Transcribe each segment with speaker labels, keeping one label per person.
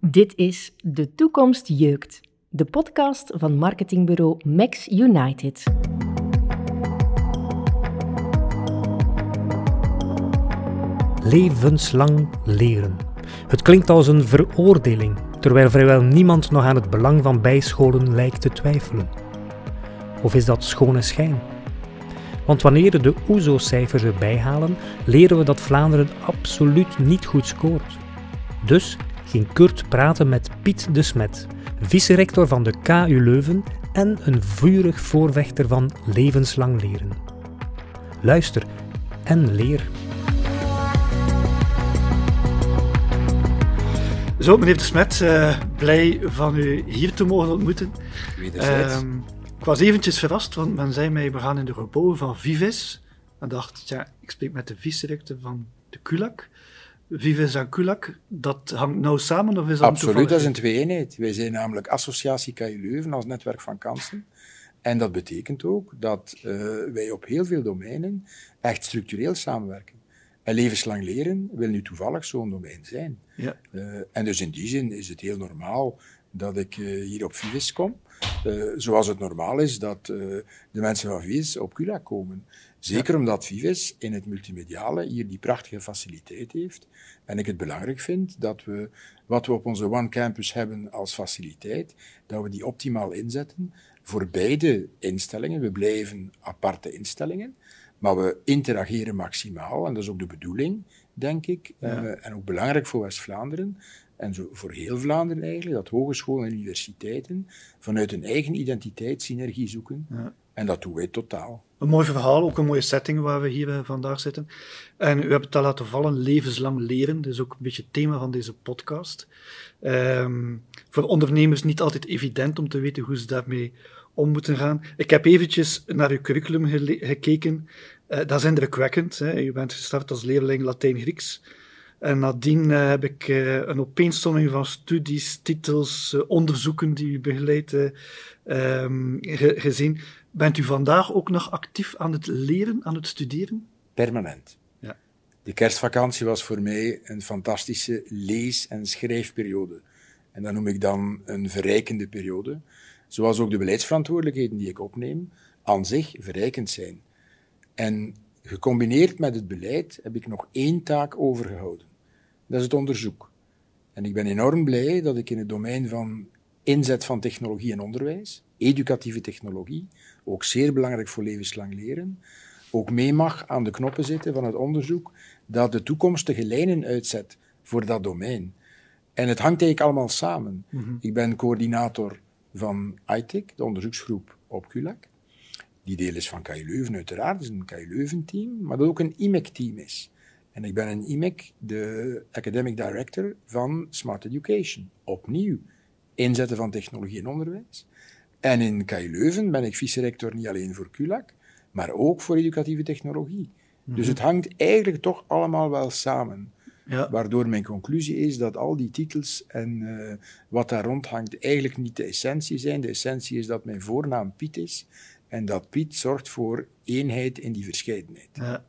Speaker 1: Dit is De Toekomst Jeukt, de podcast van marketingbureau Max United.
Speaker 2: Levenslang leren. Het klinkt als een veroordeling, terwijl vrijwel niemand nog aan het belang van bijscholen lijkt te twijfelen. Of is dat schone schijn? Want wanneer de OESO-cijfers erbij halen, leren we dat Vlaanderen absoluut niet goed scoort. Dus ging Kurt praten met Piet de Smet, vice-rector van de KU Leuven en een vurig voorvechter van levenslang leren. Luister en leer.
Speaker 3: Zo, meneer de Smet, uh, blij van u hier te mogen ontmoeten.
Speaker 4: Wederzijds.
Speaker 3: Um, ik was eventjes verrast, want men zei mij, we gaan in de gebouwen van Vives. En dacht, ja, ik spreek met de vice-rector van de KULAK. Vives en KULAK, dat hangt nou samen of is dat
Speaker 4: Absoluut, dat is een twee-eenheid. Wij zijn namelijk Associatie KU Leuven als netwerk van kansen. En dat betekent ook dat uh, wij op heel veel domeinen echt structureel samenwerken. En levenslang leren wil nu toevallig zo'n domein zijn.
Speaker 3: Ja.
Speaker 4: Uh, en dus in die zin is het heel normaal dat ik uh, hier op Vives kom. Zoals het normaal is dat de mensen van Vives op CULA komen. Zeker ja. omdat Vives in het multimediale hier die prachtige faciliteit heeft. En ik het belangrijk vind dat we wat we op onze One Campus hebben als faciliteit, dat we die optimaal inzetten voor beide instellingen. We blijven aparte instellingen. Maar we interageren maximaal, en dat is ook de bedoeling, denk ik. Ja. Uh, en ook belangrijk voor West-Vlaanderen, en zo voor heel Vlaanderen eigenlijk, dat hogescholen en universiteiten vanuit hun eigen identiteit synergie zoeken.
Speaker 3: Ja.
Speaker 4: En dat doen wij totaal.
Speaker 3: Een mooi verhaal, ook een mooie setting waar we hier vandaag zitten. En u hebt het al laten vallen, levenslang leren. Dat is ook een beetje het thema van deze podcast. Um, voor ondernemers niet altijd evident om te weten hoe ze daarmee om moeten gaan. Ik heb eventjes naar uw curriculum gekeken. Uh, dat is indrukwekkend. Hè. U bent gestart als leerling Latijn-Grieks. En nadien uh, heb ik een opeenstomming van studies, titels, onderzoeken die u begeleidt ge gezien. Bent u vandaag ook nog actief aan het leren, aan het studeren?
Speaker 4: Permanent.
Speaker 3: Ja.
Speaker 4: De kerstvakantie was voor mij een fantastische lees- en schrijfperiode. En dat noem ik dan een verrijkende periode zoals ook de beleidsverantwoordelijkheden die ik opneem, aan zich verrijkend zijn. En gecombineerd met het beleid heb ik nog één taak overgehouden. Dat is het onderzoek. En ik ben enorm blij dat ik in het domein van inzet van technologie en onderwijs, educatieve technologie, ook zeer belangrijk voor levenslang leren, ook mee mag aan de knoppen zitten van het onderzoek dat de toekomstige lijnen uitzet voor dat domein. En het hangt eigenlijk allemaal samen.
Speaker 3: Mhm.
Speaker 4: Mm -hmm. Ik ben coördinator van ITIC, de onderzoeksgroep op CULAC. Die deel is van KU Leuven uiteraard, is een KU Leuven-team, maar dat ook een IMEC-team is. En ik ben een IMEC, de academic director van Smart Education. Opnieuw, inzetten van technologie en onderwijs. En in KU Leuven ben ik vice-rector niet alleen voor CULAC, maar ook voor educatieve technologie. Mm. Dus het hangt eigenlijk toch allemaal wel samen.
Speaker 3: Ja.
Speaker 4: Waardoor mijn conclusie is dat al die titels en uh, wat daar rondhangt eigenlijk niet de essentie zijn. De essentie is dat mijn voornaam Piet is en dat Piet zorgt voor eenheid in die verscheidenheid.
Speaker 3: Ja.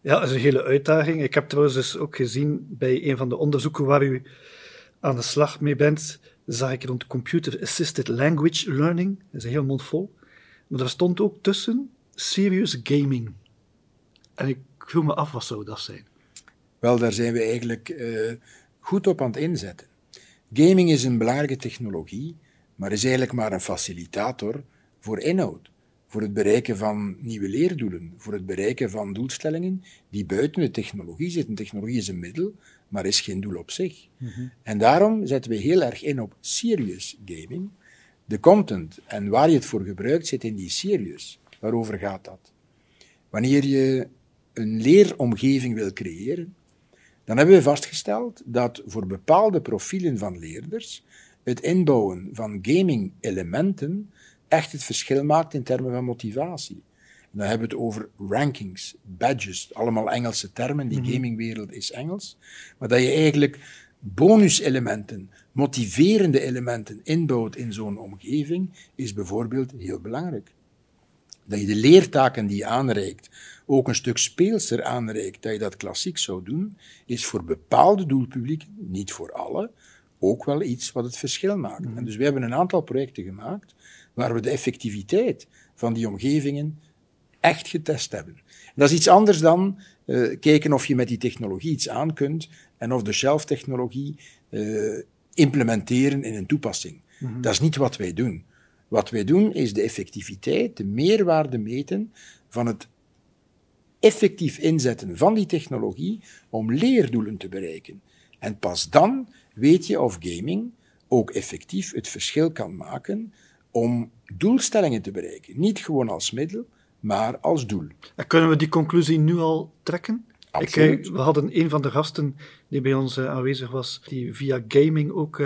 Speaker 3: ja, dat is een hele uitdaging. Ik heb trouwens dus ook gezien bij een van de onderzoeken waar u aan de slag mee bent, zag ik rond Computer Assisted Language Learning. Dat is een heel mond vol. Maar daar stond ook tussen serious gaming. En ik vroeg me af, wat zou dat zijn?
Speaker 4: Wel, daar zijn we eigenlijk uh, goed op aan het inzetten. Gaming is een belangrijke technologie, maar is eigenlijk maar een facilitator voor inhoud, voor het bereiken van nieuwe leerdoelen, voor het bereiken van doelstellingen die buiten de technologie zitten. Technologie is een middel, maar is geen doel op zich.
Speaker 3: Mm -hmm.
Speaker 4: En daarom zetten we heel erg in op serious gaming. De content en waar je het voor gebruikt zit in die serious. Waarover gaat dat? Wanneer je een leeromgeving wil creëren, dan hebben we vastgesteld dat voor bepaalde profielen van leerders het inbouwen van gaming-elementen echt het verschil maakt in termen van motivatie. Dan hebben we het over rankings, badges, allemaal Engelse termen, die
Speaker 3: Mhm.
Speaker 4: gamingwereld is Engels. Maar dat je eigenlijk bonuselementen, motiverende elementen inbouwt in zo'n omgeving, is bijvoorbeeld heel belangrijk. Dat je de leertaken die je aanreikt ook een stuk speelser aanreikt, dat je dat klassiek zou doen, is voor bepaalde doelpublieken, niet voor alle, ook wel iets wat het verschil maakt. En dus we hebben een aantal projecten gemaakt waar we de effectiviteit van die omgevingen echt getest hebben. dat is iets anders dan uh, kijken of je met die technologie iets aan kunt en of de shelf technologie uh, implementeren in een toepassing. Mm -hmm. Dat is niet wat wij doen. Wat wij doen is de effectiviteit, de meerwaarde meten van het effectief inzetten van die technologie om leerdoelen te bereiken. En pas dan weet je of gaming ook effectief het verschil kan maken om doelstellingen te bereiken. Niet gewoon als middel, maar als doel.
Speaker 3: En kunnen we die conclusie nu al trekken?
Speaker 4: Absoluut.
Speaker 3: Ik, we hadden een van de gasten die bij ons uh, aanwezig was, die via gaming ook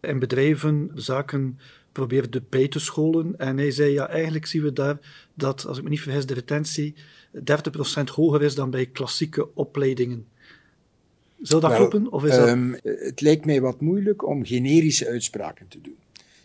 Speaker 3: in bedrijven zaken probeerde bij te scholen. En hij zei, ja, eigenlijk zien we daar dat, als ik me niet vergis, de retentie 30% hoger is dan bij klassieke opleidingen. Zou dat
Speaker 4: Wel,
Speaker 3: kloppen? Of is dat...
Speaker 4: um, het lijkt mij wat moeilijk om generische uitspraken te doen.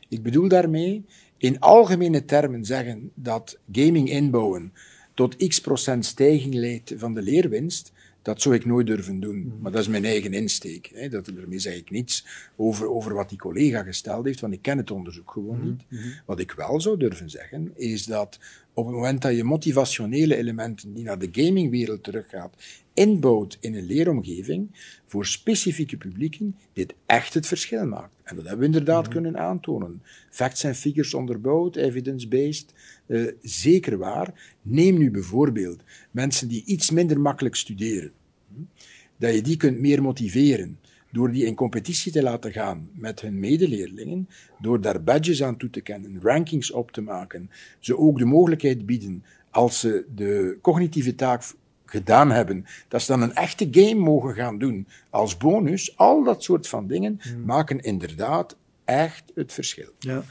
Speaker 4: Ik bedoel daarmee in algemene termen zeggen dat gaming inbouwen tot x procent stijging leidt van de leerwinst, dat zou ik nooit durven doen. Maar dat is mijn eigen insteek. Hè. Dat, daarmee zeg ik niets over, over wat die collega gesteld heeft, want ik ken het onderzoek gewoon niet.
Speaker 3: Mhm.
Speaker 4: Wat ik wel zou durven zeggen, is dat op het moment dat je motivationele elementen die naar de gamingwereld teruggaat, inbouwt in een leeromgeving, voor specifieke publieken, dit echt het verschil maakt. En dat hebben we inderdaad
Speaker 3: Mhm.
Speaker 4: kunnen aantonen. Facts en figures onderbouwd, evidence-based, uh, zeker waar. Neem nu bijvoorbeeld mensen die iets minder makkelijk studeren. Hm? Dat je die kunt meer motiveren door die in competitie te laten gaan met hun medeleerlingen, door daar badges aan toe te kennen, rankings op te maken, ze ook de mogelijkheid bieden, als ze de cognitieve taak gedaan hebben, dat ze dan een echte game mogen gaan doen als bonus. Al dat soort van dingen
Speaker 3: Hmm.
Speaker 4: maken inderdaad echt het verschil.
Speaker 3: Ja.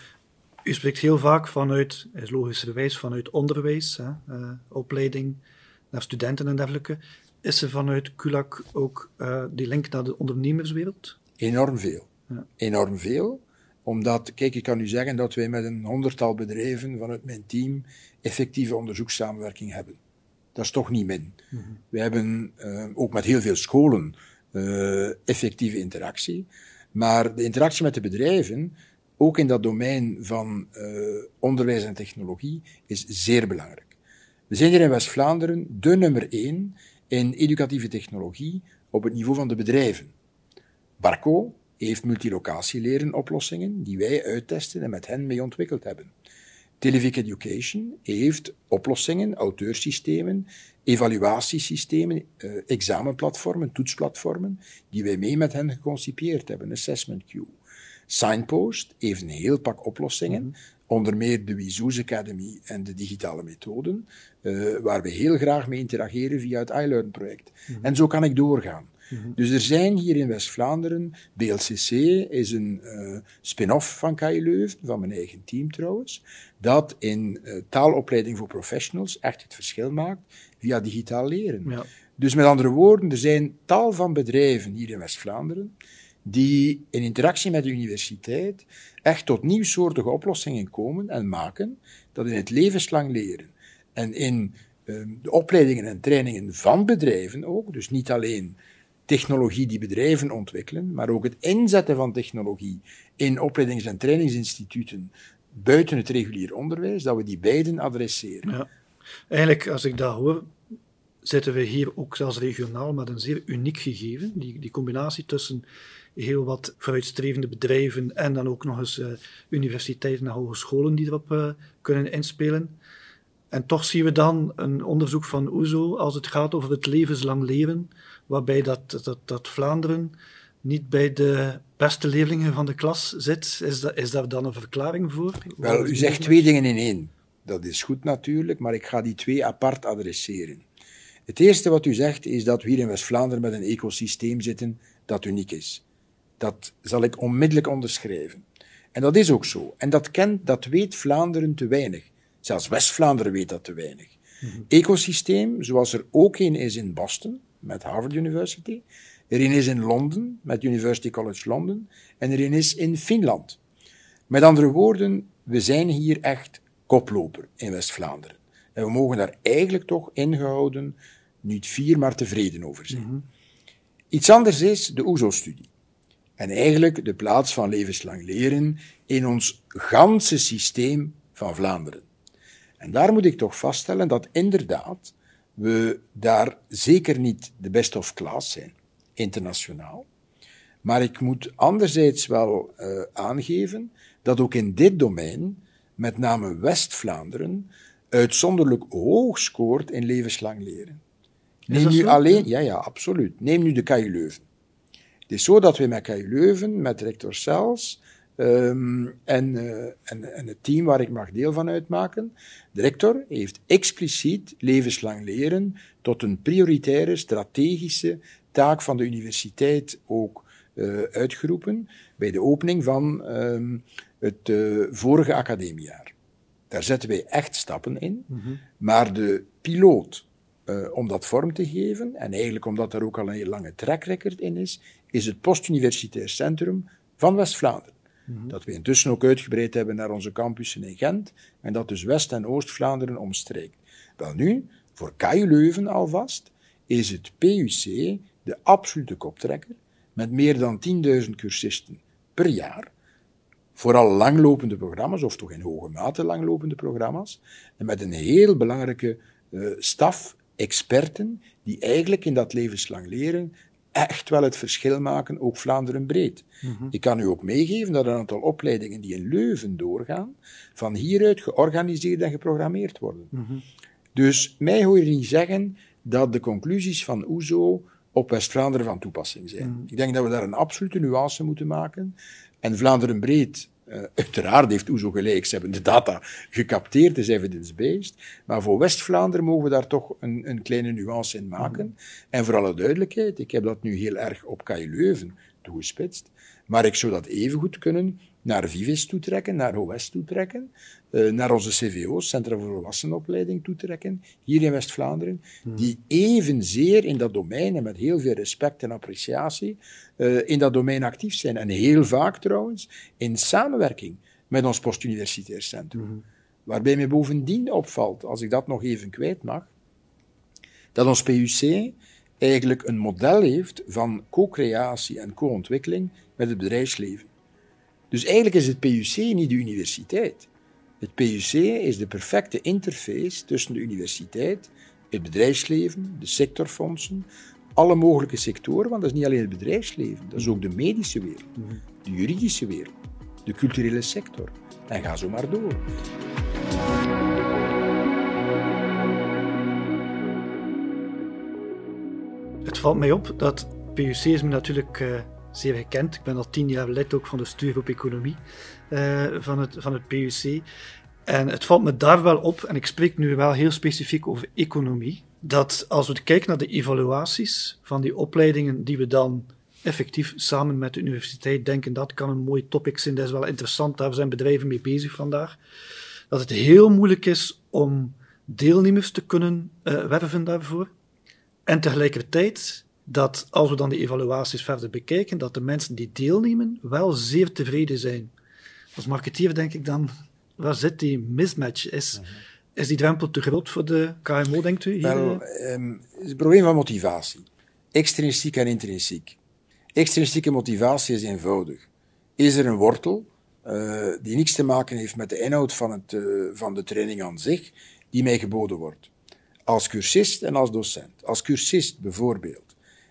Speaker 3: U spreekt heel vaak vanuit, is logischerwijs, vanuit onderwijs, hè, uh, opleiding naar studenten en dergelijke. Is er vanuit CULAC ook uh, die link naar de ondernemerswereld?
Speaker 4: Enorm veel.
Speaker 3: Ja.
Speaker 4: Enorm veel. Omdat, kijk, ik kan u zeggen dat wij met een honderdtal bedrijven vanuit mijn team effectieve onderzoekssamenwerking hebben. Dat is toch niet min.
Speaker 3: Mhm.
Speaker 4: We hebben uh, ook met heel veel scholen effectieve interactie. Maar de interactie met de bedrijven, ook in dat domein van uh, onderwijs en technologie, is zeer belangrijk. We zijn hier in West-Vlaanderen de nummer één in educatieve technologie op het niveau van de bedrijven. Barco heeft multilocatieleren oplossingen die wij uittesten en met hen mee ontwikkeld hebben. Televic Education heeft oplossingen, auteurssystemen, evaluatiesystemen, uh, examenplatformen, toetsplatformen, die wij mee met hen geconcipieerd hebben, Assessment Queue. Signpost heeft een heel pak oplossingen, mm -hmm. onder meer de Wizoes Academy en de digitale methoden, uh, waar we heel graag mee interageren via het iLearn-project. Mm -hmm. En zo kan ik doorgaan. Mm -hmm. Dus er zijn hier in West-Vlaanderen, BLCC is een uh, spin-off van KU Leuven, van mijn eigen team trouwens, dat in uh, taalopleiding voor professionals echt het verschil maakt via digitaal leren.
Speaker 3: Ja.
Speaker 4: Dus met andere woorden, er zijn tal van bedrijven hier in West-Vlaanderen die in interactie met de universiteit echt tot nieuwsoortige oplossingen komen en maken, dat in het levenslang leren en in uh, de opleidingen en trainingen van bedrijven ook, dus niet alleen technologie die bedrijven ontwikkelen, maar ook het inzetten van technologie in opleidings- en trainingsinstituten buiten het regulier onderwijs, dat we die beiden adresseren.
Speaker 3: Ja. Eigenlijk, als ik dat hoor, zitten we hier ook zelfs regionaal met een zeer uniek gegeven. Die, die combinatie tussen heel wat vooruitstrevende bedrijven en dan ook nog eens uh, universiteiten en hogescholen die erop uh, kunnen inspelen. En toch zien we dan een onderzoek van OESO als het gaat over het levenslang leren, waarbij dat, dat, dat Vlaanderen niet bij de beste leerlingen van de klas zit. Is, is daar dan een verklaring voor?
Speaker 4: Wel, u zegt twee dingen in één. Dat is goed natuurlijk, maar ik ga die twee apart adresseren. Het eerste wat u zegt is dat we hier in West-Vlaanderen met een ecosysteem zitten dat uniek is. Dat zal ik onmiddellijk onderschrijven. En dat is ook zo. En dat, kent, dat weet Vlaanderen te weinig. Zelfs West-Vlaanderen weet dat te weinig. Mm-hmm. Ecosysteem, zoals er ook een is in Boston, met Harvard University, er een is in Londen, met University College London, en er een is in Finland. Met andere woorden, we zijn hier echt koploper in West-Vlaanderen. En we mogen daar eigenlijk toch ingehouden niet vier, maar tevreden over zijn.
Speaker 3: Mhm.
Speaker 4: Iets anders is de OESO-studie. En eigenlijk de plaats van levenslang leren in ons ganse systeem van Vlaanderen. En daar moet ik toch vaststellen dat inderdaad we daar zeker niet de best of class zijn, internationaal. Maar ik moet anderzijds wel uh, aangeven dat ook in dit domein, met name West-Vlaanderen, uitzonderlijk hoog scoort in levenslang leren. Neem nu alleen, ja, ja, absoluut. Neem nu de KU Leuven. Het is zo dat we met KU Leuven, met rector Cels um, en, uh, en, en, het team waar ik mag deel van uitmaken, de rector heeft expliciet levenslang leren tot een prioritaire, strategische taak van de universiteit ook uh, uitgeroepen bij de opening van um, het uh, vorige academiejaar. Daar zetten wij echt stappen in, mm -hmm. maar de piloot uh, om dat vorm te geven, en eigenlijk omdat er ook al een heel lange track record in is, is het postuniversitair centrum van West-Vlaanderen. Mm -hmm. Dat we intussen ook uitgebreid hebben naar onze campussen in Gent, en dat dus West- en Oost-Vlaanderen omstreekt. Wel nu, voor KU Leuven alvast, is het PUC de absolute koptrekker, met meer dan 10.000 cursisten per jaar, vooral langlopende programma's, of toch in hoge mate langlopende programma's, en met een heel belangrijke uh, staf experten die eigenlijk in dat levenslang leren echt wel het verschil maken, ook Vlaanderen breed. Mm -hmm. Ik kan u ook meegeven dat een aantal opleidingen die in Leuven doorgaan, van hieruit georganiseerd en geprogrammeerd worden. Mm -hmm. Dus mij hoor je niet zeggen dat de conclusies van OESO op West-Vlaanderen van toepassing zijn. Mm -hmm. Ik denk dat we daar een absolute nuance moeten maken. En Vlaanderen breed uh, uiteraard heeft OESO gelijk, ze hebben de data gecapteerd, is evidence-based. Maar voor West-Vlaanderen mogen we daar toch een, een kleine nuance in maken. En voor alle duidelijkheid, ik heb dat nu heel erg op KU Leuven toegespitst. Maar ik zou dat evengoed kunnen naar Vivis toetrekken, naar OS toetrekken, uh, naar onze CVO's, Centra voor Volwassenenopleiding toetrekken, hier in West-Vlaanderen, hmm. die evenzeer in dat domein en met heel veel respect en appreciatie uh, in dat domein actief zijn. En heel vaak trouwens in samenwerking met ons postuniversitair centrum. Hmm. Waarbij mij bovendien opvalt, als ik dat nog even kwijt mag, dat ons PUC eigenlijk een model heeft van co-creatie en co-ontwikkeling met het bedrijfsleven. Dus eigenlijk is het PUC niet de universiteit. Het PUC is de perfecte interface tussen de universiteit, het bedrijfsleven, de sectorfondsen, alle mogelijke sectoren, want dat is niet alleen het bedrijfsleven, dat is ook de medische wereld, de juridische wereld, de culturele sector. En ga zo maar door.
Speaker 3: Het valt mij op dat PUC is me natuurlijk uh, zeer gekend. Ik ben al tien jaar lid ook van de stuurgroep Economie uh, van, het, van het PUC. En het valt me daar wel op, en ik spreek nu wel heel specifiek over economie, dat als we kijken naar de evaluaties van die opleidingen die we dan effectief samen met de universiteit denken, dat kan een mooi topic zijn, dat is wel interessant, daar zijn bedrijven mee bezig vandaag, dat het heel moeilijk is om deelnemers te kunnen uh, werven daarvoor. En tegelijkertijd dat als we dan die evaluaties verder bekijken, dat de mensen die deelnemen wel zeer tevreden zijn. Als marketeer denk ik dan, waar zit die mismatch? Is, uh -huh. is die drempel te groot voor de KMO, denkt u? Hier?
Speaker 4: Wel, um, het is een probleem van motivatie. Extrinsiek en intrinsiek. Extrinsieke motivatie is eenvoudig. Is er een wortel uh, die niks te maken heeft met de inhoud van, het, uh, van de training aan zich, die mij geboden wordt? Als cursist en als docent. Als cursist bijvoorbeeld.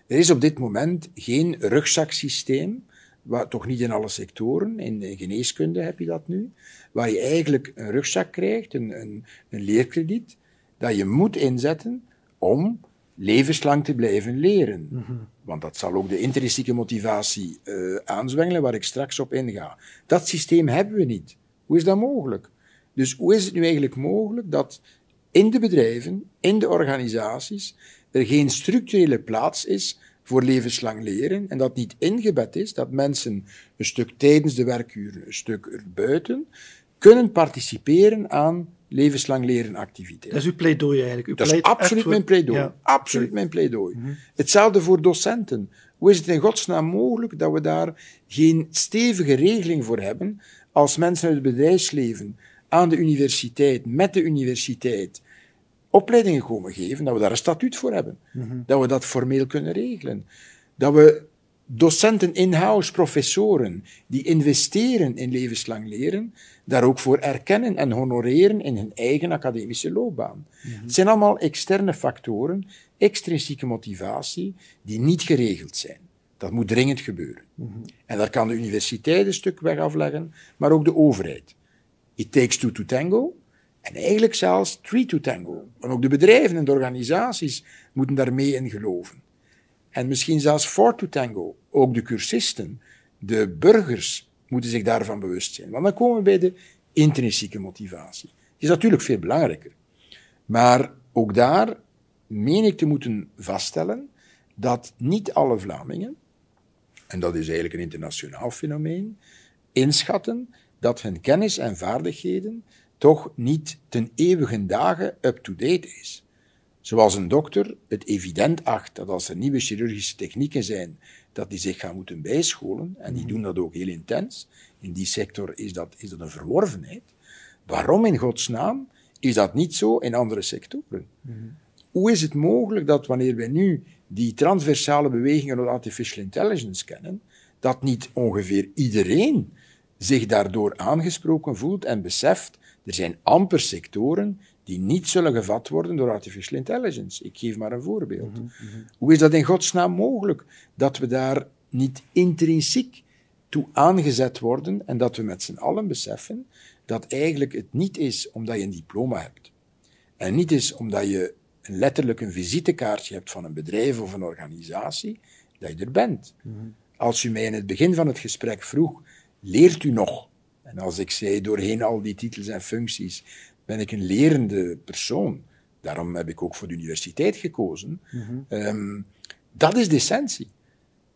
Speaker 4: Er is op dit moment geen rugzaksysteem waar, toch niet in alle sectoren, in, in geneeskunde heb je dat nu, waar je eigenlijk een rugzak krijgt, een, een, een leerkrediet, dat je moet inzetten om levenslang te blijven leren. Mm -hmm. Want dat zal ook de intrinsieke motivatie uh, aanzwengelen, waar ik straks op inga. Dat systeem hebben we niet. Hoe is dat mogelijk? Dus hoe is het nu eigenlijk mogelijk dat in de bedrijven, in de organisaties, er geen structurele plaats is voor levenslang leren en dat niet ingebed is dat mensen een stuk tijdens de werkuren, een stuk erbuiten, kunnen participeren aan levenslang leren activiteiten.
Speaker 3: Dat is uw pleidooi eigenlijk. U
Speaker 4: dat is absoluut mijn pleidooi. Ja. Absoluut mijn pleidooi. Mm -hmm. Hetzelfde voor docenten. Hoe is het in godsnaam mogelijk dat we daar geen stevige regeling voor hebben als mensen uit het bedrijfsleven aan de universiteit, met de universiteit, opleidingen komen geven, dat we daar een statuut voor hebben. Mm -hmm. Dat we dat formeel kunnen regelen. Dat we docenten in-house, professoren, die investeren in levenslang leren, daar ook voor erkennen en honoreren in hun eigen academische loopbaan. Het zijn allemaal externe factoren, extrinsieke motivatie, die niet geregeld zijn. Dat moet dringend gebeuren. En daar kan de universiteit een stuk weg afleggen, maar ook de overheid. It takes two to tango. En eigenlijk zelfs three to tango. En ook de bedrijven en de organisaties moeten daarmee in geloven. En misschien zelfs four to tango. Ook de cursisten, de burgers moeten zich daarvan bewust zijn. Want dan komen we bij de intrinsieke motivatie. Die is natuurlijk veel belangrijker. Maar ook daar meen ik te moeten vaststellen dat niet alle Vlamingen, en dat is eigenlijk een internationaal fenomeen, inschatten dat hun kennis en vaardigheden toch niet ten eeuwige dagen up-to-date is. Zoals een dokter het evident acht dat als er nieuwe chirurgische technieken zijn, dat die zich gaan moeten bijscholen, en die doen dat ook heel intens. In die sector is dat, is dat een verworvenheid. Waarom in godsnaam is dat niet zo in andere sectoren? Hoe is het mogelijk dat wanneer wij nu die transversale bewegingen rond artificial intelligence kennen, dat niet ongeveer iedereen zich daardoor aangesproken voelt en beseft, er zijn amper sectoren die niet zullen gevat worden door artificial intelligence. Ik geef maar een voorbeeld. Hoe is dat in godsnaam mogelijk dat we daar niet intrinsiek toe aangezet worden en dat we met z'n allen beseffen dat eigenlijk het niet is omdat je een diploma hebt en niet is omdat je letterlijk een visitekaartje hebt van een bedrijf of een organisatie, dat je er bent. Als u mij in het begin van het gesprek vroeg, leert u nog? En als ik zei, doorheen al die titels en functies, ben ik een lerende persoon. Daarom heb ik ook voor de universiteit gekozen. Ehm, dat is de essentie.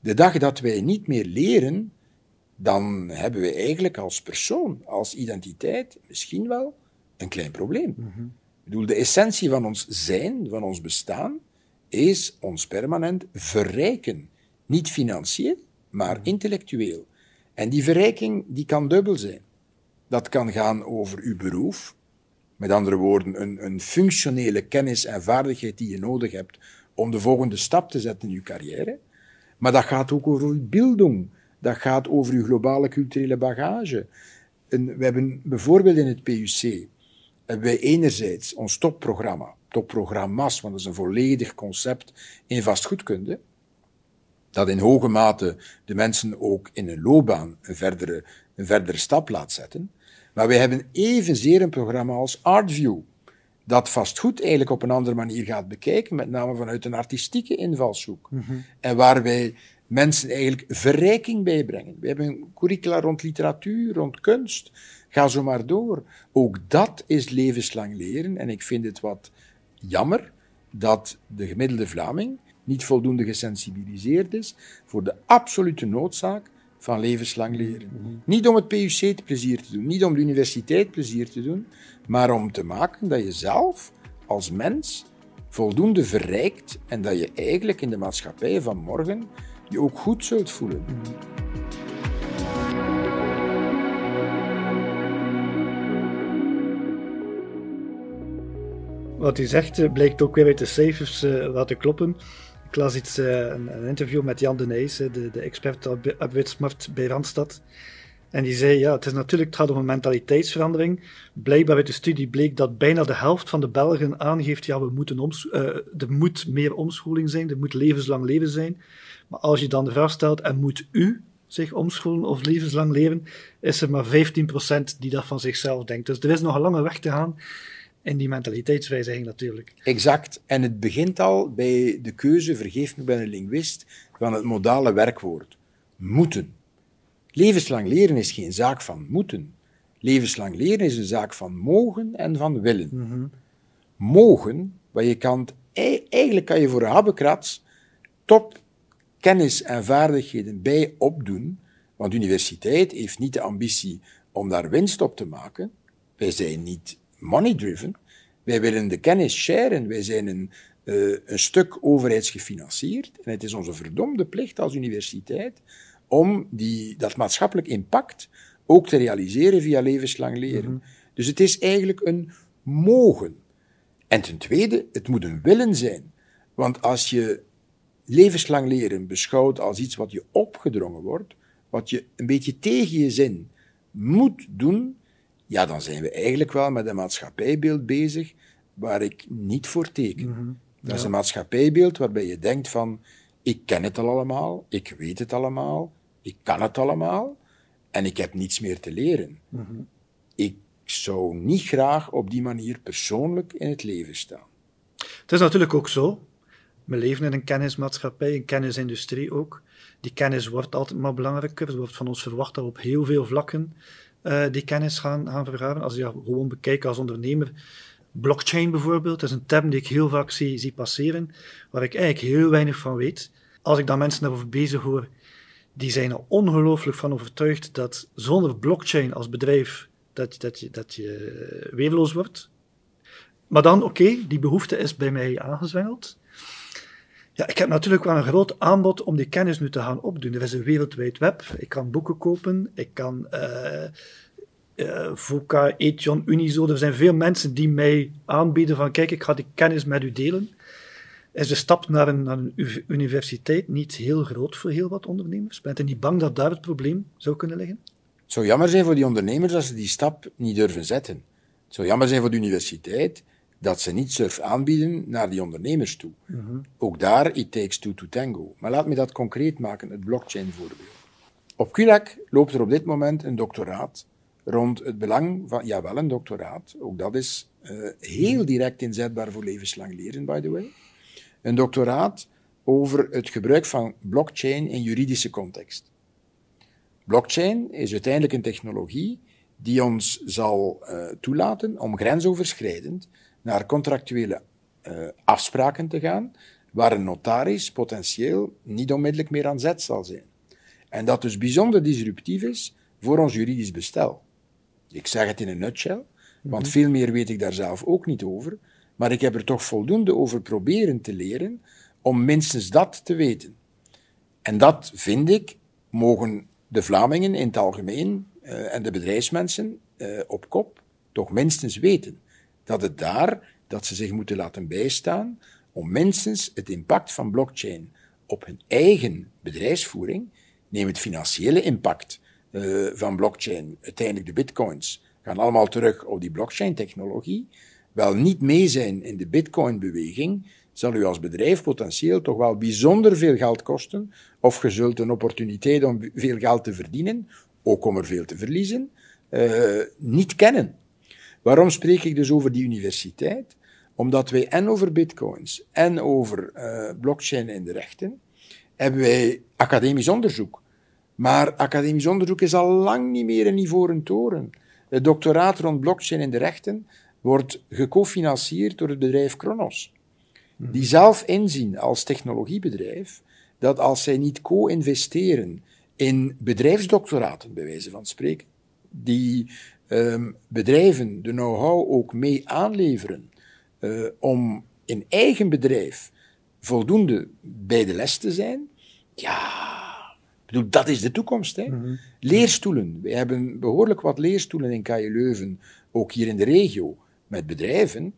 Speaker 4: De dag dat wij niet meer leren, dan hebben we eigenlijk als persoon, als identiteit, misschien wel een klein probleem. Ik bedoel, de essentie van ons zijn, van ons bestaan, is ons permanent verrijken. Niet financieel, maar intellectueel. En die verrijking die kan dubbel zijn. Dat kan gaan over uw beroep, met andere woorden, een, een functionele kennis en vaardigheid die je nodig hebt om de volgende stap te zetten in je carrière. Maar dat gaat ook over uw bildung. Dat gaat over uw globale culturele bagage. We hebben bijvoorbeeld in het PUC hebben wij enerzijds ons topprogramma, topprogramma's, want dat is een volledig concept in vastgoedkunde, dat in hoge mate de mensen ook in een loopbaan een verdere, een verdere stap laat zetten. Maar wij hebben evenzeer een programma als ArtView, dat vastgoed eigenlijk op een andere manier gaat bekijken, met name vanuit een artistieke invalshoek. En waar wij mensen eigenlijk verrijking bijbrengen. We hebben een curricula rond literatuur, rond kunst. Ga zo maar door. Ook dat is levenslang leren. En ik vind het wat jammer dat de gemiddelde Vlaming niet voldoende gesensibiliseerd is voor de absolute noodzaak van levenslang leren. Niet om het PUC plezier te doen, niet om de universiteit plezier te doen, maar om te maken dat je zelf als mens voldoende verrijkt en dat je eigenlijk in de maatschappij van morgen je ook goed zult voelen.
Speaker 3: Wat u zegt eh, blijkt ook weer uit de cijfers uh, laten kloppen. Ik las uh, een, interview met Jan de Nijs, de, de expert op arbeidsmarkt bij Randstad. En die zei, ja, het is natuurlijk, het gaat om een mentaliteitsverandering. Blijkbaar uit de studie bleek dat bijna de helft van de Belgen aangeeft, ja, we moeten oms uh, er moet meer omscholing zijn, er moet levenslang leven zijn. Maar als je dan de vraag stelt, en moet u zich omscholen of levenslang leren, is er maar 15% die dat van zichzelf denkt. Dus er is nog een lange weg te gaan in die mentaliteitswijziging natuurlijk.
Speaker 4: Exact. En het begint al bij de keuze, vergeef me bij een linguist, van het modale werkwoord. Moeten. Levenslang leren is geen zaak van moeten. Levenslang leren is een zaak van mogen en van willen.
Speaker 3: Mm -hmm.
Speaker 4: Mogen, waar je kan, eigenlijk kan je voor een habbekrats top kennis en vaardigheden bij opdoen, want de universiteit heeft niet de ambitie om daar winst op te maken. Wij zijn niet money-driven. Wij willen de kennis sharen. Wij zijn een, uh, een stuk overheidsgefinancierd. En het is onze verdomde plicht als universiteit om die, dat maatschappelijk impact ook te realiseren via levenslang leren. Mm -hmm. Dus het is eigenlijk een mogen. En ten tweede, het moet een willen zijn. Want als je levenslang leren beschouwt als iets wat je opgedrongen wordt, wat je een beetje tegen je zin moet doen, ja, dan zijn we eigenlijk wel met een maatschappijbeeld bezig waar ik niet voor teken.
Speaker 3: Mhm.
Speaker 4: Dat is een maatschappijbeeld waarbij je denkt van, ik ken het al allemaal, ik weet het allemaal, ik kan het allemaal en ik heb niets meer te leren.
Speaker 3: Mhm.
Speaker 4: Ik zou niet graag op die manier persoonlijk in het leven staan.
Speaker 3: Het is natuurlijk ook zo. We leven in een kennismaatschappij, een kennisindustrie ook. Die kennis wordt altijd maar belangrijker. Er wordt van ons verwacht dat we op heel veel vlakken uh, die kennis gaan, gaan vergaren. Als je gewoon bekijkt als ondernemer. Blockchain bijvoorbeeld, dat is een term die ik heel vaak zie, zie passeren, waar ik eigenlijk heel weinig van weet. Als ik dan mensen daarover bezig hoor, die zijn er ongelooflijk van overtuigd dat zonder blockchain als bedrijf dat, dat, je, dat je weerloos wordt. Maar dan, oké, die behoefte is bij mij aangezwengeld. Ja, ik heb natuurlijk wel een groot aanbod om die kennis nu te gaan opdoen. Er is een wereldwijd web. Ik kan boeken kopen. Ik kan uh, uh, VUCA, Ethion, Unizo. Er zijn veel mensen die mij aanbieden van kijk, ik ga die kennis met u delen. Is de stap naar een, naar een universiteit niet heel groot voor heel wat ondernemers? Bent u niet bang dat daar het probleem zou kunnen liggen?
Speaker 4: Het zou jammer zijn voor die ondernemers als ze die stap niet durven zetten. Het zou jammer zijn voor de universiteit dat ze niet surf aanbieden naar die ondernemers toe.
Speaker 3: Mhm.
Speaker 4: Ook daar, it takes two to tango. Maar laat me dat concreet maken, het blockchain voorbeeld. Op QLAC loopt er op dit moment een doctoraat rond het belang van, ja wel een doctoraat, ook dat is uh, heel direct inzetbaar voor levenslang leren, by the way. Een doctoraat over het gebruik van blockchain in juridische context. Blockchain is uiteindelijk een technologie die ons zal uh, toelaten om grensoverschrijdend naar contractuele uh, afspraken te gaan, waar een notaris potentieel niet onmiddellijk meer aan zet zal zijn. En dat dus bijzonder disruptief is voor ons juridisch bestel. Ik zeg het in een nutshell, want
Speaker 3: Mhm.
Speaker 4: veel meer weet ik daar zelf ook niet over, maar ik heb er toch voldoende over proberen te leren om minstens dat te weten. En dat, vind ik, mogen de Vlamingen in het algemeen uh, en de bedrijfsmensen uh, op kop toch minstens weten. Dat het daar, dat ze zich moeten laten bijstaan om minstens het impact van blockchain op hun eigen bedrijfsvoering, neem het financiële impact uh, van blockchain, uiteindelijk de bitcoins, gaan allemaal terug op die blockchain-technologie, wel niet mee zijn in de bitcoin-beweging, zal u als bedrijf potentieel toch wel bijzonder veel geld kosten, of je zult een opportuniteit om veel geld te verdienen, ook om er veel te verliezen, uh, niet kennen. Waarom spreek ik dus over die universiteit? Omdat wij en over bitcoins en over uh, blockchain en de rechten hebben wij academisch onderzoek. Maar academisch onderzoek is al lang niet meer een ivoren toren. Het doctoraat rond blockchain en de rechten wordt gecofinancierd door het bedrijf Kronos. Die zelf inzien als technologiebedrijf dat als zij niet co-investeren in bedrijfsdoctoraten, bij wijze van spreken, die um, bedrijven de know-how ook mee aanleveren uh, om in eigen bedrijf voldoende bij de les te zijn, ja, bedoel, dat is de toekomst. Hè?
Speaker 3: Mm-hmm.
Speaker 4: Leerstoelen. We hebben behoorlijk wat leerstoelen in KU Leuven, ook hier in de regio, met bedrijven.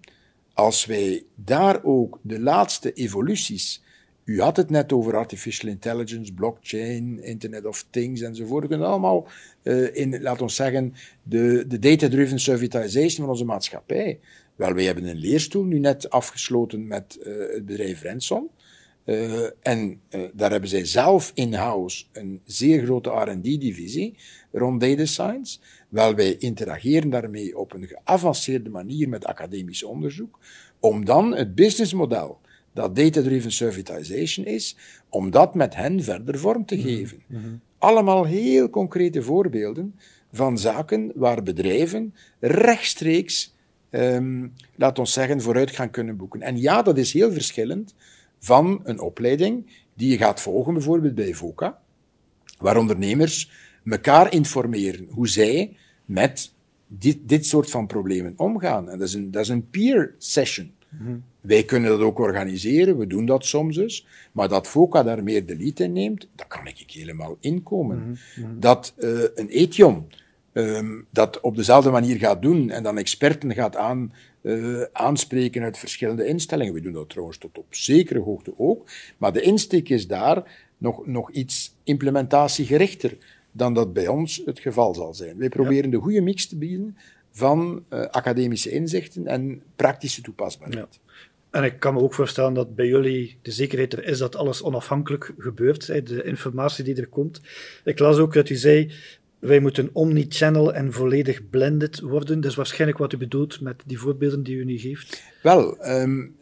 Speaker 4: Als wij daar ook de laatste evoluties u had het net over artificial intelligence, blockchain, Internet of Things enzovoort. We kunnen allemaal uh, in, laten we zeggen, de, de data-driven servitization van onze maatschappij. Wel, wij hebben een leerstoel nu net afgesloten met uh, het bedrijf Renson. Uh, en daar hebben zij zelf in-house een zeer grote R&D-divisie rond data science. Wel, wij interageren daarmee op een geavanceerde manier met academisch onderzoek, om dan het businessmodel dat data-driven servitization is, om dat met hen verder vorm te geven.
Speaker 3: Mm-hmm.
Speaker 4: Allemaal heel concrete voorbeelden van zaken waar bedrijven rechtstreeks, um, laat ons zeggen, vooruitgang kunnen boeken. En ja, dat is heel verschillend van een opleiding die je gaat volgen, bijvoorbeeld bij VOCA, waar ondernemers elkaar informeren hoe zij met dit, dit soort van problemen omgaan. En dat is een, dat is een peer session.
Speaker 3: Mm-hmm.
Speaker 4: Wij kunnen dat ook organiseren, we doen dat soms dus. Maar dat FOCA daar meer de lead in neemt, daar kan ik helemaal inkomen.
Speaker 3: Mm-hmm.
Speaker 4: Dat uh, een Ethion um, dat op dezelfde manier gaat doen en dan experten gaat aan, uh, aanspreken uit verschillende instellingen. We doen dat trouwens tot op zekere hoogte ook. Maar de insteek is daar nog, nog iets implementatiegerichter dan dat bij ons het geval zal zijn. Wij proberen de goede mix te bieden van uh, academische inzichten en praktische toepasbaarheid. Ja.
Speaker 3: En ik kan me ook voorstellen dat bij jullie de zekerheid er is dat alles onafhankelijk gebeurt, de informatie die er komt. Ik las ook dat u zei, wij moeten omnichannel en volledig blended worden. Dat is waarschijnlijk wat u bedoelt met die voorbeelden die u nu geeft.
Speaker 4: Wel, um,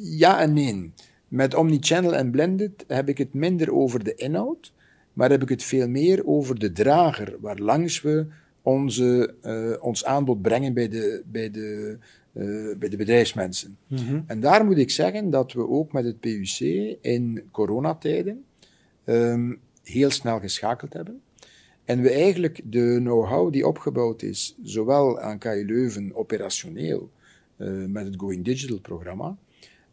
Speaker 4: ja en nee. Met omnichannel en blended heb ik het minder over de inhoud, maar heb ik het veel meer over de drager, waar langs we onze, uh, ons aanbod brengen bij de, bij de, uh, bij de bedrijfsmensen. Mm -hmm. En daar moet ik zeggen dat we ook met het PUC in coronatijden um, heel snel geschakeld hebben. En we eigenlijk de know-how die opgebouwd is, zowel aan KU Leuven operationeel uh, met het Going Digital programma,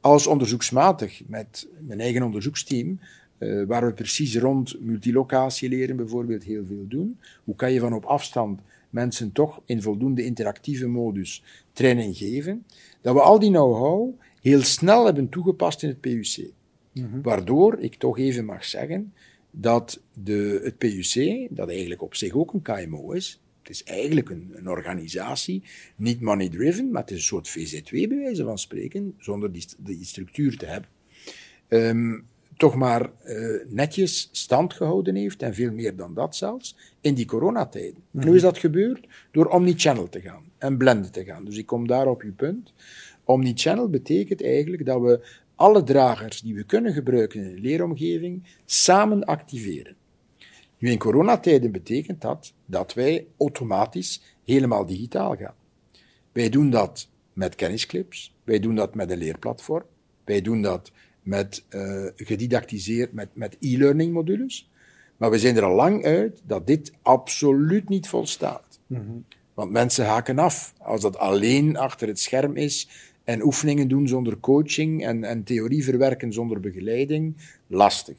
Speaker 4: als onderzoeksmatig met mijn eigen onderzoeksteam, uh, waar we precies rond multilocatie leren bijvoorbeeld heel veel doen. Hoe kan je van op afstand mensen toch in voldoende interactieve modus training geven? Dat we al die know-how heel snel hebben toegepast in het PUC. Mm -hmm. Waardoor ik toch even mag zeggen dat de, het PUC, dat eigenlijk op zich ook een KMO is, het is eigenlijk een, een organisatie, niet money-driven, maar het is een soort VZW bij wijze van spreken, zonder die, die structuur te hebben. Um, toch maar uh, netjes stand gehouden heeft, en veel meer dan dat zelfs, in die coronatijden. Mm. En hoe is dat gebeurd? Door omnichannel te gaan en blenden te gaan. Dus ik kom daar op uw punt. Omnichannel betekent eigenlijk dat we alle dragers die we kunnen gebruiken in een leeromgeving samen activeren. Nu, in coronatijden betekent dat dat wij automatisch helemaal digitaal gaan. Wij doen dat met kennisclips, wij doen dat met een leerplatform, wij doen dat met uh, gedidactiseerd, met, met e-learning modules. Maar we zijn er al lang uit dat dit absoluut niet volstaat. Mm -hmm. Want mensen haken af. Als dat alleen achter het scherm is en oefeningen doen zonder coaching en, en theorie verwerken zonder begeleiding, lastig.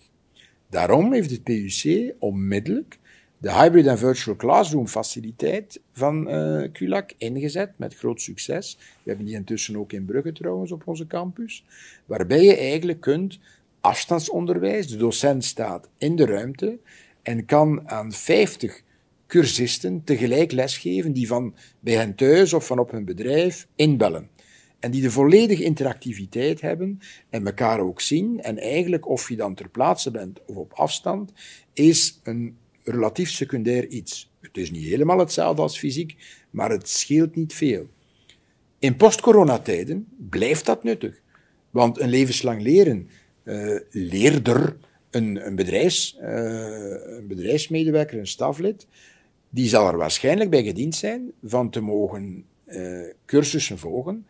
Speaker 4: Daarom heeft het PUC onmiddellijk de hybrid en virtual classroom faciliteit van uh, CULAC ingezet met groot succes. We hebben die intussen ook in Brugge trouwens op onze campus, waarbij je eigenlijk kunt afstandsonderwijs, de docent staat in de ruimte en kan aan 50 cursisten tegelijk lesgeven die van bij hen thuis of van op hun bedrijf inbellen en die de volledige interactiviteit hebben en elkaar ook zien. En eigenlijk, of je dan ter plaatse bent of op afstand, is een relatief secundair iets. Het is niet helemaal hetzelfde als fysiek, maar het scheelt niet veel. In post-coronatijden blijft dat nuttig. Want een levenslang leren, uh, leerder, een, een, bedrijfs, uh, een bedrijfsmedewerker, een staflid, die zal er waarschijnlijk bij gediend zijn van te mogen uh, cursussen volgen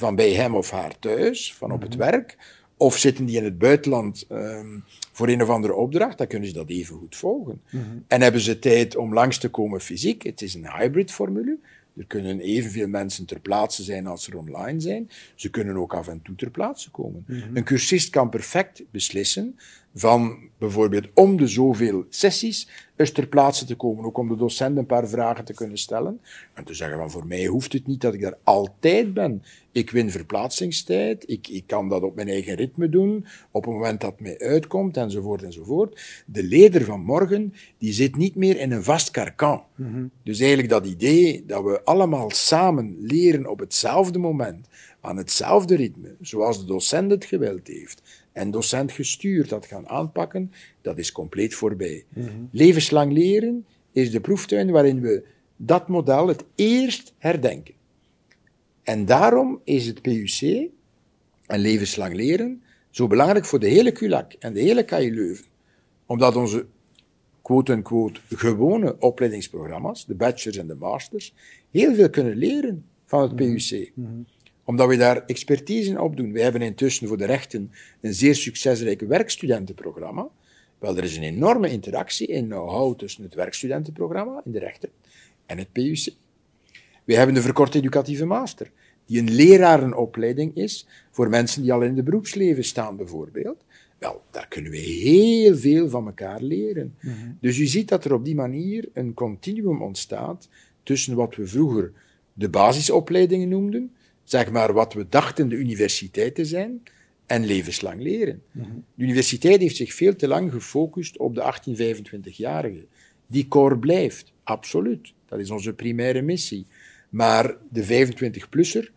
Speaker 4: van bij hem of haar thuis, van op het mhm. werk, of zitten die in het buitenland um, voor een of andere opdracht, dan kunnen ze dat even goed volgen. Mm -hmm. En hebben ze tijd om langs te komen fysiek, het is een hybrid formule, er kunnen evenveel mensen ter plaatse zijn als er online zijn. Ze kunnen ook af en toe ter plaatse komen. Mm -hmm. Een cursist kan perfect beslissen van bijvoorbeeld om de zoveel sessies eens ter plaatse te komen, ook om de docent een paar vragen te kunnen stellen. En te zeggen van voor mij hoeft het niet dat ik daar altijd ben. Ik win verplaatsingstijd, ik, ik kan dat op mijn eigen ritme doen, op het moment dat het mij uitkomt, enzovoort, enzovoort. De leider van morgen, die zit niet meer in een vast karkan. Mm -hmm. Dus eigenlijk dat idee dat we allemaal samen leren op hetzelfde moment, aan hetzelfde ritme, zoals de docent het gewild heeft, en docent gestuurd dat gaan aanpakken, dat is compleet voorbij. Mm -hmm. Levenslang leren is de proeftuin waarin we dat model het eerst herdenken. En daarom is het PUC en levenslang leren zo belangrijk voor de hele CULAC en de hele KU Leuven. Omdat onze quote-unquote gewone opleidingsprogramma's, de bachelors en de masters, heel veel kunnen leren van het PUC. Mm -hmm omdat we daar expertise in opdoen. We hebben intussen voor de rechten een zeer succesrijk werkstudentenprogramma. Wel, er is een enorme interactie in know-how tussen het werkstudentenprogramma in de rechten en het PUC. We hebben de verkorte educatieve master, die een lerarenopleiding is voor mensen die al in het beroepsleven staan, bijvoorbeeld. Wel, daar kunnen we heel veel van elkaar leren. Dus u ziet dat er op die manier een continuum ontstaat tussen wat we vroeger de basisopleidingen noemden, zeg maar wat we dachten de universiteit te zijn, en levenslang leren. De universiteit heeft zich veel te lang gefocust op de 18-25-jarigen. Die core blijft, absoluut. Dat is onze primaire missie. Maar de 25-plusser,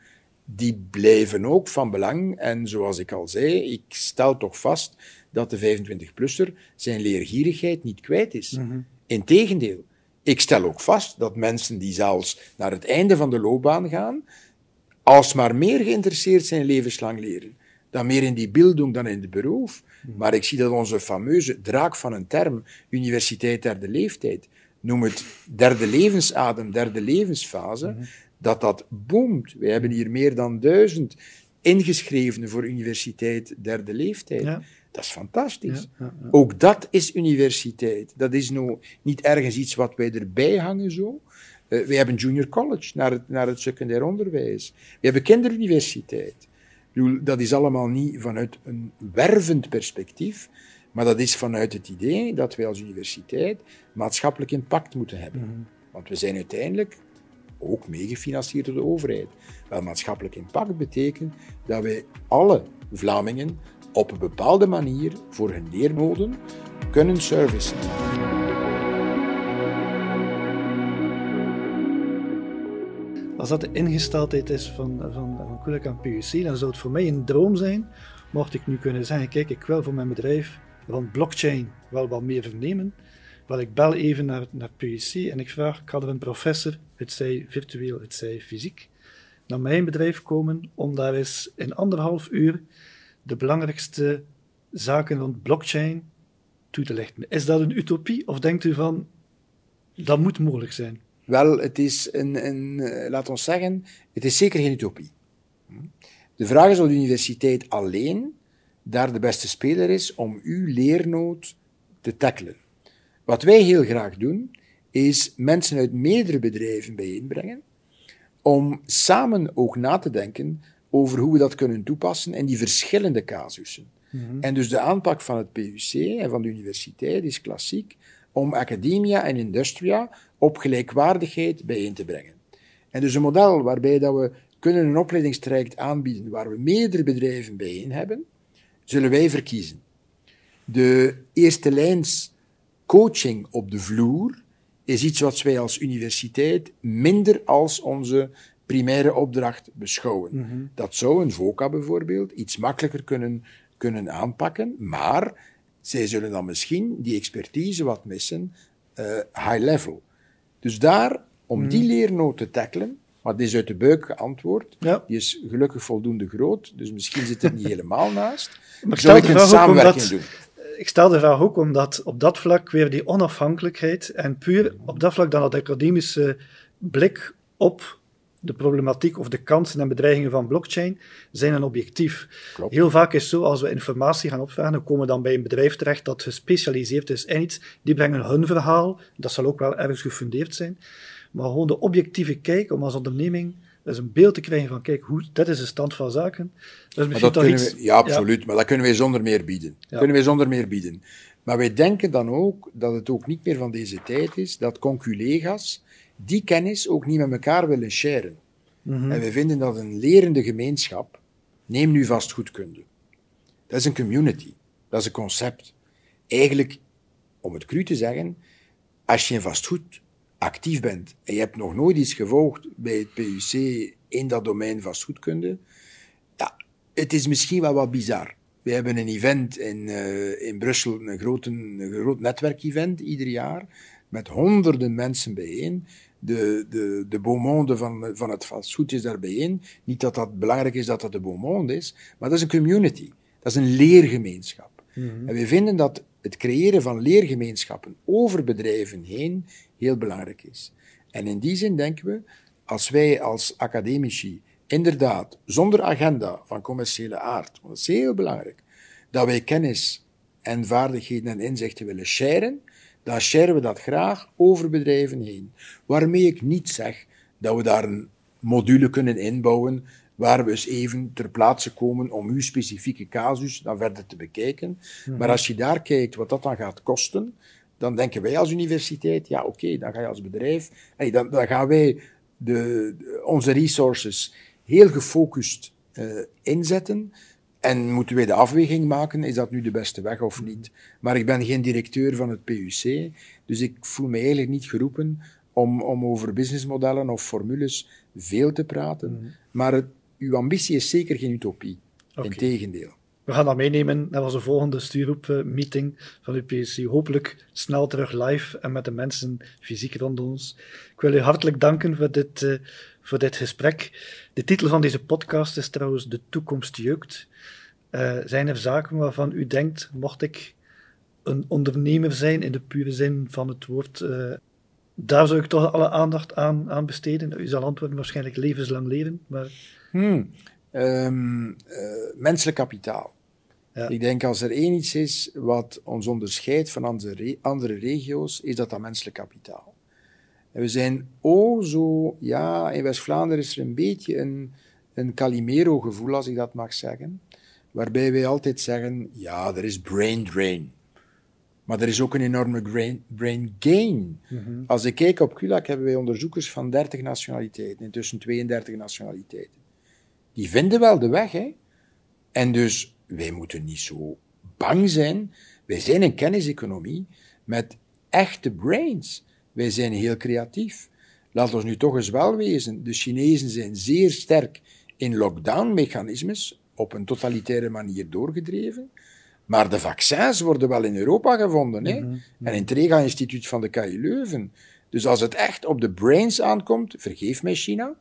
Speaker 4: die blijven ook van belang. En zoals ik al zei, ik stel toch vast dat de 25-plusser zijn leergierigheid niet kwijt is. Integendeel, ik stel ook vast dat mensen die zelfs naar het einde van de loopbaan gaan, alsmaar meer geïnteresseerd zijn in levenslang leren. Dan meer in die bildung dan in de beroep. Maar ik zie dat onze fameuze draak van een term, universiteit derde leeftijd, noem het derde levensadem, derde levensfase, dat dat boomt. We hebben hier meer dan duizend ingeschreven voor universiteit derde leeftijd.
Speaker 3: Ja.
Speaker 4: Dat is fantastisch.
Speaker 3: Ja, ja, ja.
Speaker 4: Ook dat is universiteit. Dat is nou niet ergens iets wat wij erbij hangen zo. Eh, wij hebben junior college naar het, naar het secundair onderwijs. We hebben kinderuniversiteit. Bedoel, Dat is allemaal niet vanuit een wervend perspectief, maar dat is vanuit het idee dat wij als universiteit maatschappelijk impact moeten hebben. Want we zijn uiteindelijk ook meegefinancierd door de overheid. Wel, maatschappelijk impact betekent dat wij alle Vlamingen op een bepaalde manier voor hun leermoden kunnen servicen.
Speaker 3: Als dat de ingesteldheid is van, van, van Kulak aan PUC, dan zou het voor mij een droom zijn, mocht ik nu kunnen zeggen, kijk, ik wil voor mijn bedrijf van blockchain wel wat meer vernemen. Wel, ik bel even naar, naar PUC en ik vraag, kan er een professor, het zij virtueel, het zij fysiek, naar mijn bedrijf komen om daar eens in anderhalf uur de belangrijkste zaken rond blockchain toe te lichten. Is dat een utopie of denkt u van, dat moet mogelijk zijn?
Speaker 4: Wel, het is een, een eh, laat ons zeggen, het is zeker geen utopie. De vraag is of de universiteit alleen daar de beste speler is om uw leernood te tackelen. Wat wij heel graag doen, is mensen uit meerdere bedrijven bijeenbrengen, om samen ook na te denken over hoe we dat kunnen toepassen in die verschillende casussen. En dus de aanpak van het PUC en van de universiteit is klassiek om academia en industria op gelijkwaardigheid bijeen te brengen. En dus een model waarbij dat we kunnen een opleidingstraject aanbieden waar we meerdere bedrijven bijeen hebben, zullen wij verkiezen. De eerste lijns coaching op de vloer is iets wat wij als universiteit minder als onze primaire opdracht beschouwen. Dat zou een VOCA bijvoorbeeld iets makkelijker kunnen, kunnen aanpakken, maar zij zullen dan misschien die expertise wat missen, eh, high level. Dus daar, om die leernood te tackelen, maar die is uit de buik geantwoord,
Speaker 3: Ja.
Speaker 4: die is gelukkig voldoende groot, dus misschien zit het niet helemaal naast.
Speaker 3: Maar ik
Speaker 4: Zou
Speaker 3: stel
Speaker 4: ik een samenwerking
Speaker 3: omdat-
Speaker 4: doen?
Speaker 3: Ik stel de vraag ook omdat op dat vlak weer die onafhankelijkheid en puur op dat vlak dan dat academische blik op de problematiek of de kansen en bedreigingen van blockchain zijn een objectief.
Speaker 4: Klopt.
Speaker 3: Heel vaak is het zo, als we informatie gaan opvragen, dan komen we dan bij een bedrijf terecht dat gespecialiseerd is in iets. Die brengen hun verhaal, dat zal ook wel ergens gefundeerd zijn. Maar gewoon de objectieve kijk om als onderneming eens een beeld te krijgen van, kijk, hoe, dit is de stand van zaken. Dat is
Speaker 4: Maar
Speaker 3: misschien
Speaker 4: dat
Speaker 3: toch
Speaker 4: kunnen
Speaker 3: iets...
Speaker 4: we, ja, absoluut. Maar dat kunnen wij zonder meer bieden.
Speaker 3: Ja.
Speaker 4: Kunnen wij zonder meer bieden. Maar wij denken dan ook dat het ook niet meer van deze tijd is dat conculega's die kennis ook niet met elkaar willen sharen.
Speaker 3: Mhm.
Speaker 4: En wij vinden dat een lerende gemeenschap, neem nu vastgoedkunde. Dat is een community. Dat is een concept. Eigenlijk, om het cru te zeggen, als je in vastgoed actief bent en je hebt nog nooit iets gevolgd bij het PUC in dat domein vastgoedkunde, ja, het is misschien wel wat bizar. We hebben een event in, eh, in Brussel, een, grote, een groot netwerkevent ieder jaar, met honderden mensen bijeen. De, de, de beau monde van, van het vastgoed is daar bijeen. Niet dat dat belangrijk is dat dat de beau monde is, maar dat is een community. Dat is een leergemeenschap. En we vinden dat het creëren van leergemeenschappen over bedrijven heen heel belangrijk is. En in die zin denken we, als wij als academici inderdaad zonder agenda van commerciële aard, want dat is heel belangrijk, dat wij kennis en vaardigheden en inzichten willen sharen, dan sharen we dat graag over bedrijven heen. Waarmee ik niet zeg dat we daar een module kunnen inbouwen waar we eens even ter plaatse komen om uw specifieke casus dan verder te bekijken. Maar als je daar kijkt wat dat dan gaat kosten, dan denken wij als universiteit, ja oké, dan ga je als bedrijf, hey, dan, dan gaan wij de, de- onze resources heel gefocust eh, inzetten. En moeten wij de afweging maken, is dat nu de beste weg of niet? Maar ik ben geen directeur van het PUC, dus ik voel me eigenlijk niet geroepen om, om over businessmodellen of formules veel te praten. Maar het, uw ambitie is zeker geen utopie. Integendeel.
Speaker 3: We gaan dat meenemen naar onze volgende stuurgroep-meeting van UPSC. Hopelijk snel terug live en met de mensen fysiek rond ons. Ik wil u hartelijk danken voor dit, eh, voor dit gesprek. De titel van deze podcast is trouwens De toekomst jeukt. Eh, zijn er zaken waarvan u denkt, mocht ik een ondernemer zijn in de pure zin van het woord, eh, daar zou ik toch alle aandacht aan, aan besteden? U zal antwoorden waarschijnlijk levenslang leren, maar
Speaker 4: Hmm. Ehm, eh, menselijk kapitaal.
Speaker 3: Ja.
Speaker 4: Ik denk als er één iets is wat ons onderscheidt van andere, re- andere regio's, is dat dat menselijk kapitaal. En we zijn oh zo, ja, in West-Vlaanderen is er een beetje een, een Calimero-gevoel, als ik dat mag zeggen, waarbij wij altijd zeggen, ja, er is brain drain. Maar er is ook een enorme brain, brain gain. Als ik kijk op QLAC hebben wij onderzoekers van 30 nationaliteiten, intussen 32 nationaliteiten. Die vinden wel de weg, hè. En dus, wij moeten niet zo bang zijn. Wij zijn een kenniseconomie met echte brains. Wij zijn heel creatief. Laat ons nu toch eens wel wezen. De Chinezen zijn zeer sterk in lockdown-mechanismes, op een totalitaire manier doorgedreven. Maar de vaccins worden wel in Europa gevonden. Hè? En in het Rega-instituut van de KU Leuven. Dus als het echt op de brains aankomt, vergeef mij China,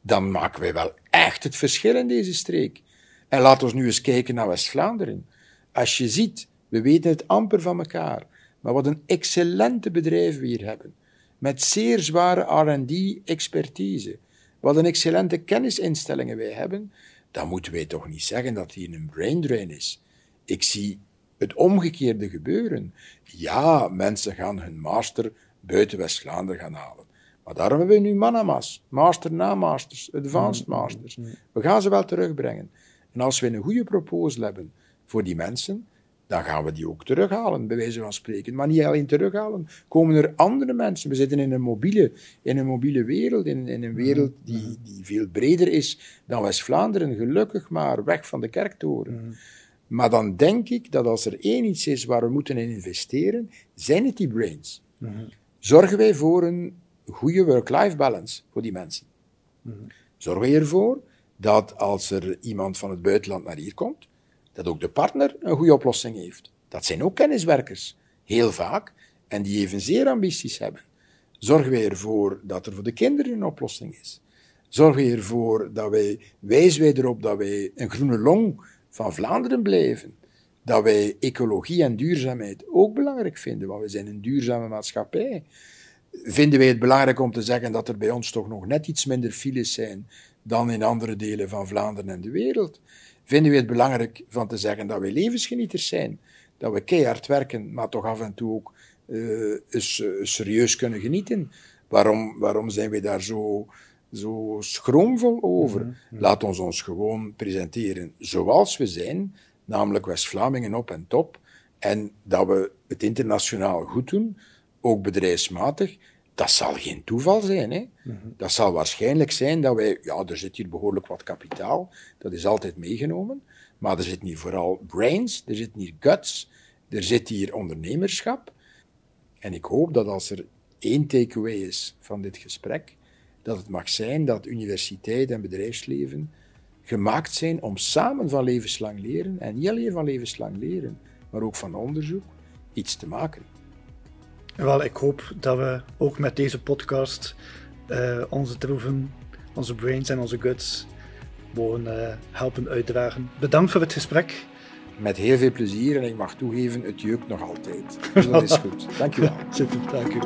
Speaker 4: dan maken wij wel echt het verschil in deze streek. En laat ons nu eens kijken naar West-Vlaanderen. Als je ziet, we weten het amper van elkaar, maar wat een excellente bedrijf we hier hebben. Met zeer zware R&D-expertise. Wat een excellente kennisinstellingen wij hebben, dan moeten wij toch niet zeggen dat hier een brain drain is. Ik zie het omgekeerde gebeuren. Ja, mensen gaan hun master buiten West-Vlaanderen gaan halen. Maar daarom hebben we nu Manamas, master na masters, advanced masters. We gaan ze wel terugbrengen. En als we een goede proposal hebben voor die mensen, dan gaan we die ook terughalen, bij wijze van spreken. Maar niet alleen terughalen, komen er andere mensen. We zitten in een mobiele, in een mobiele wereld, in, in een wereld die, die veel breder is dan West-Vlaanderen, gelukkig maar, weg van de kerktoren. Maar dan denk ik dat als er één iets is waar we moeten in investeren, zijn het die brains. Zorgen wij voor een goede work-life balance voor die mensen? Zorgen wij ervoor dat als er iemand van het buitenland naar hier komt, dat ook de partner een goede oplossing heeft? Dat zijn ook kenniswerkers, heel vaak, en die evenzeer ambities hebben. Zorgen wij ervoor dat er voor de kinderen een oplossing is? Zorgen wij ervoor dat wij, wijzen wij erop dat wij een groene long van Vlaanderen blijven? Dat wij ecologie en duurzaamheid ook belangrijk vinden, want we zijn een duurzame maatschappij. Vinden wij het belangrijk om te zeggen dat er bij ons toch nog net iets minder files zijn dan in andere delen van Vlaanderen en de wereld? Vinden wij het belangrijk van te zeggen dat wij levensgenieters zijn? Dat we keihard werken, maar toch af en toe ook eens, eh, serieus kunnen genieten? Waarom, waarom zijn wij daar zo, zo schroomvol over? Laat ons ons gewoon presenteren zoals we zijn, namelijk West-Vlamingen op en top. En dat we het internationaal goed doen, ook bedrijfsmatig, dat zal geen toeval zijn. Hè? Dat zal waarschijnlijk zijn dat wij, ja, er zit hier behoorlijk wat kapitaal, dat is altijd meegenomen, maar er zit hier vooral brains, er zit hier guts, er zit hier ondernemerschap. En ik hoop dat als er één takeaway is van dit gesprek, dat het mag zijn dat universiteit en bedrijfsleven gemaakt zijn om samen van levenslang leren, en niet alleen van levenslang leren, maar ook van onderzoek, iets te maken.
Speaker 3: Wel, ik hoop dat we ook met deze podcast eh, onze troeven, onze brains en onze guts mogen eh, helpen uitdragen. Bedankt voor het gesprek.
Speaker 4: Met heel veel plezier en ik mag toegeven, het jeukt nog altijd. Dus dat is goed. Dank u wel.
Speaker 3: Super, dank u.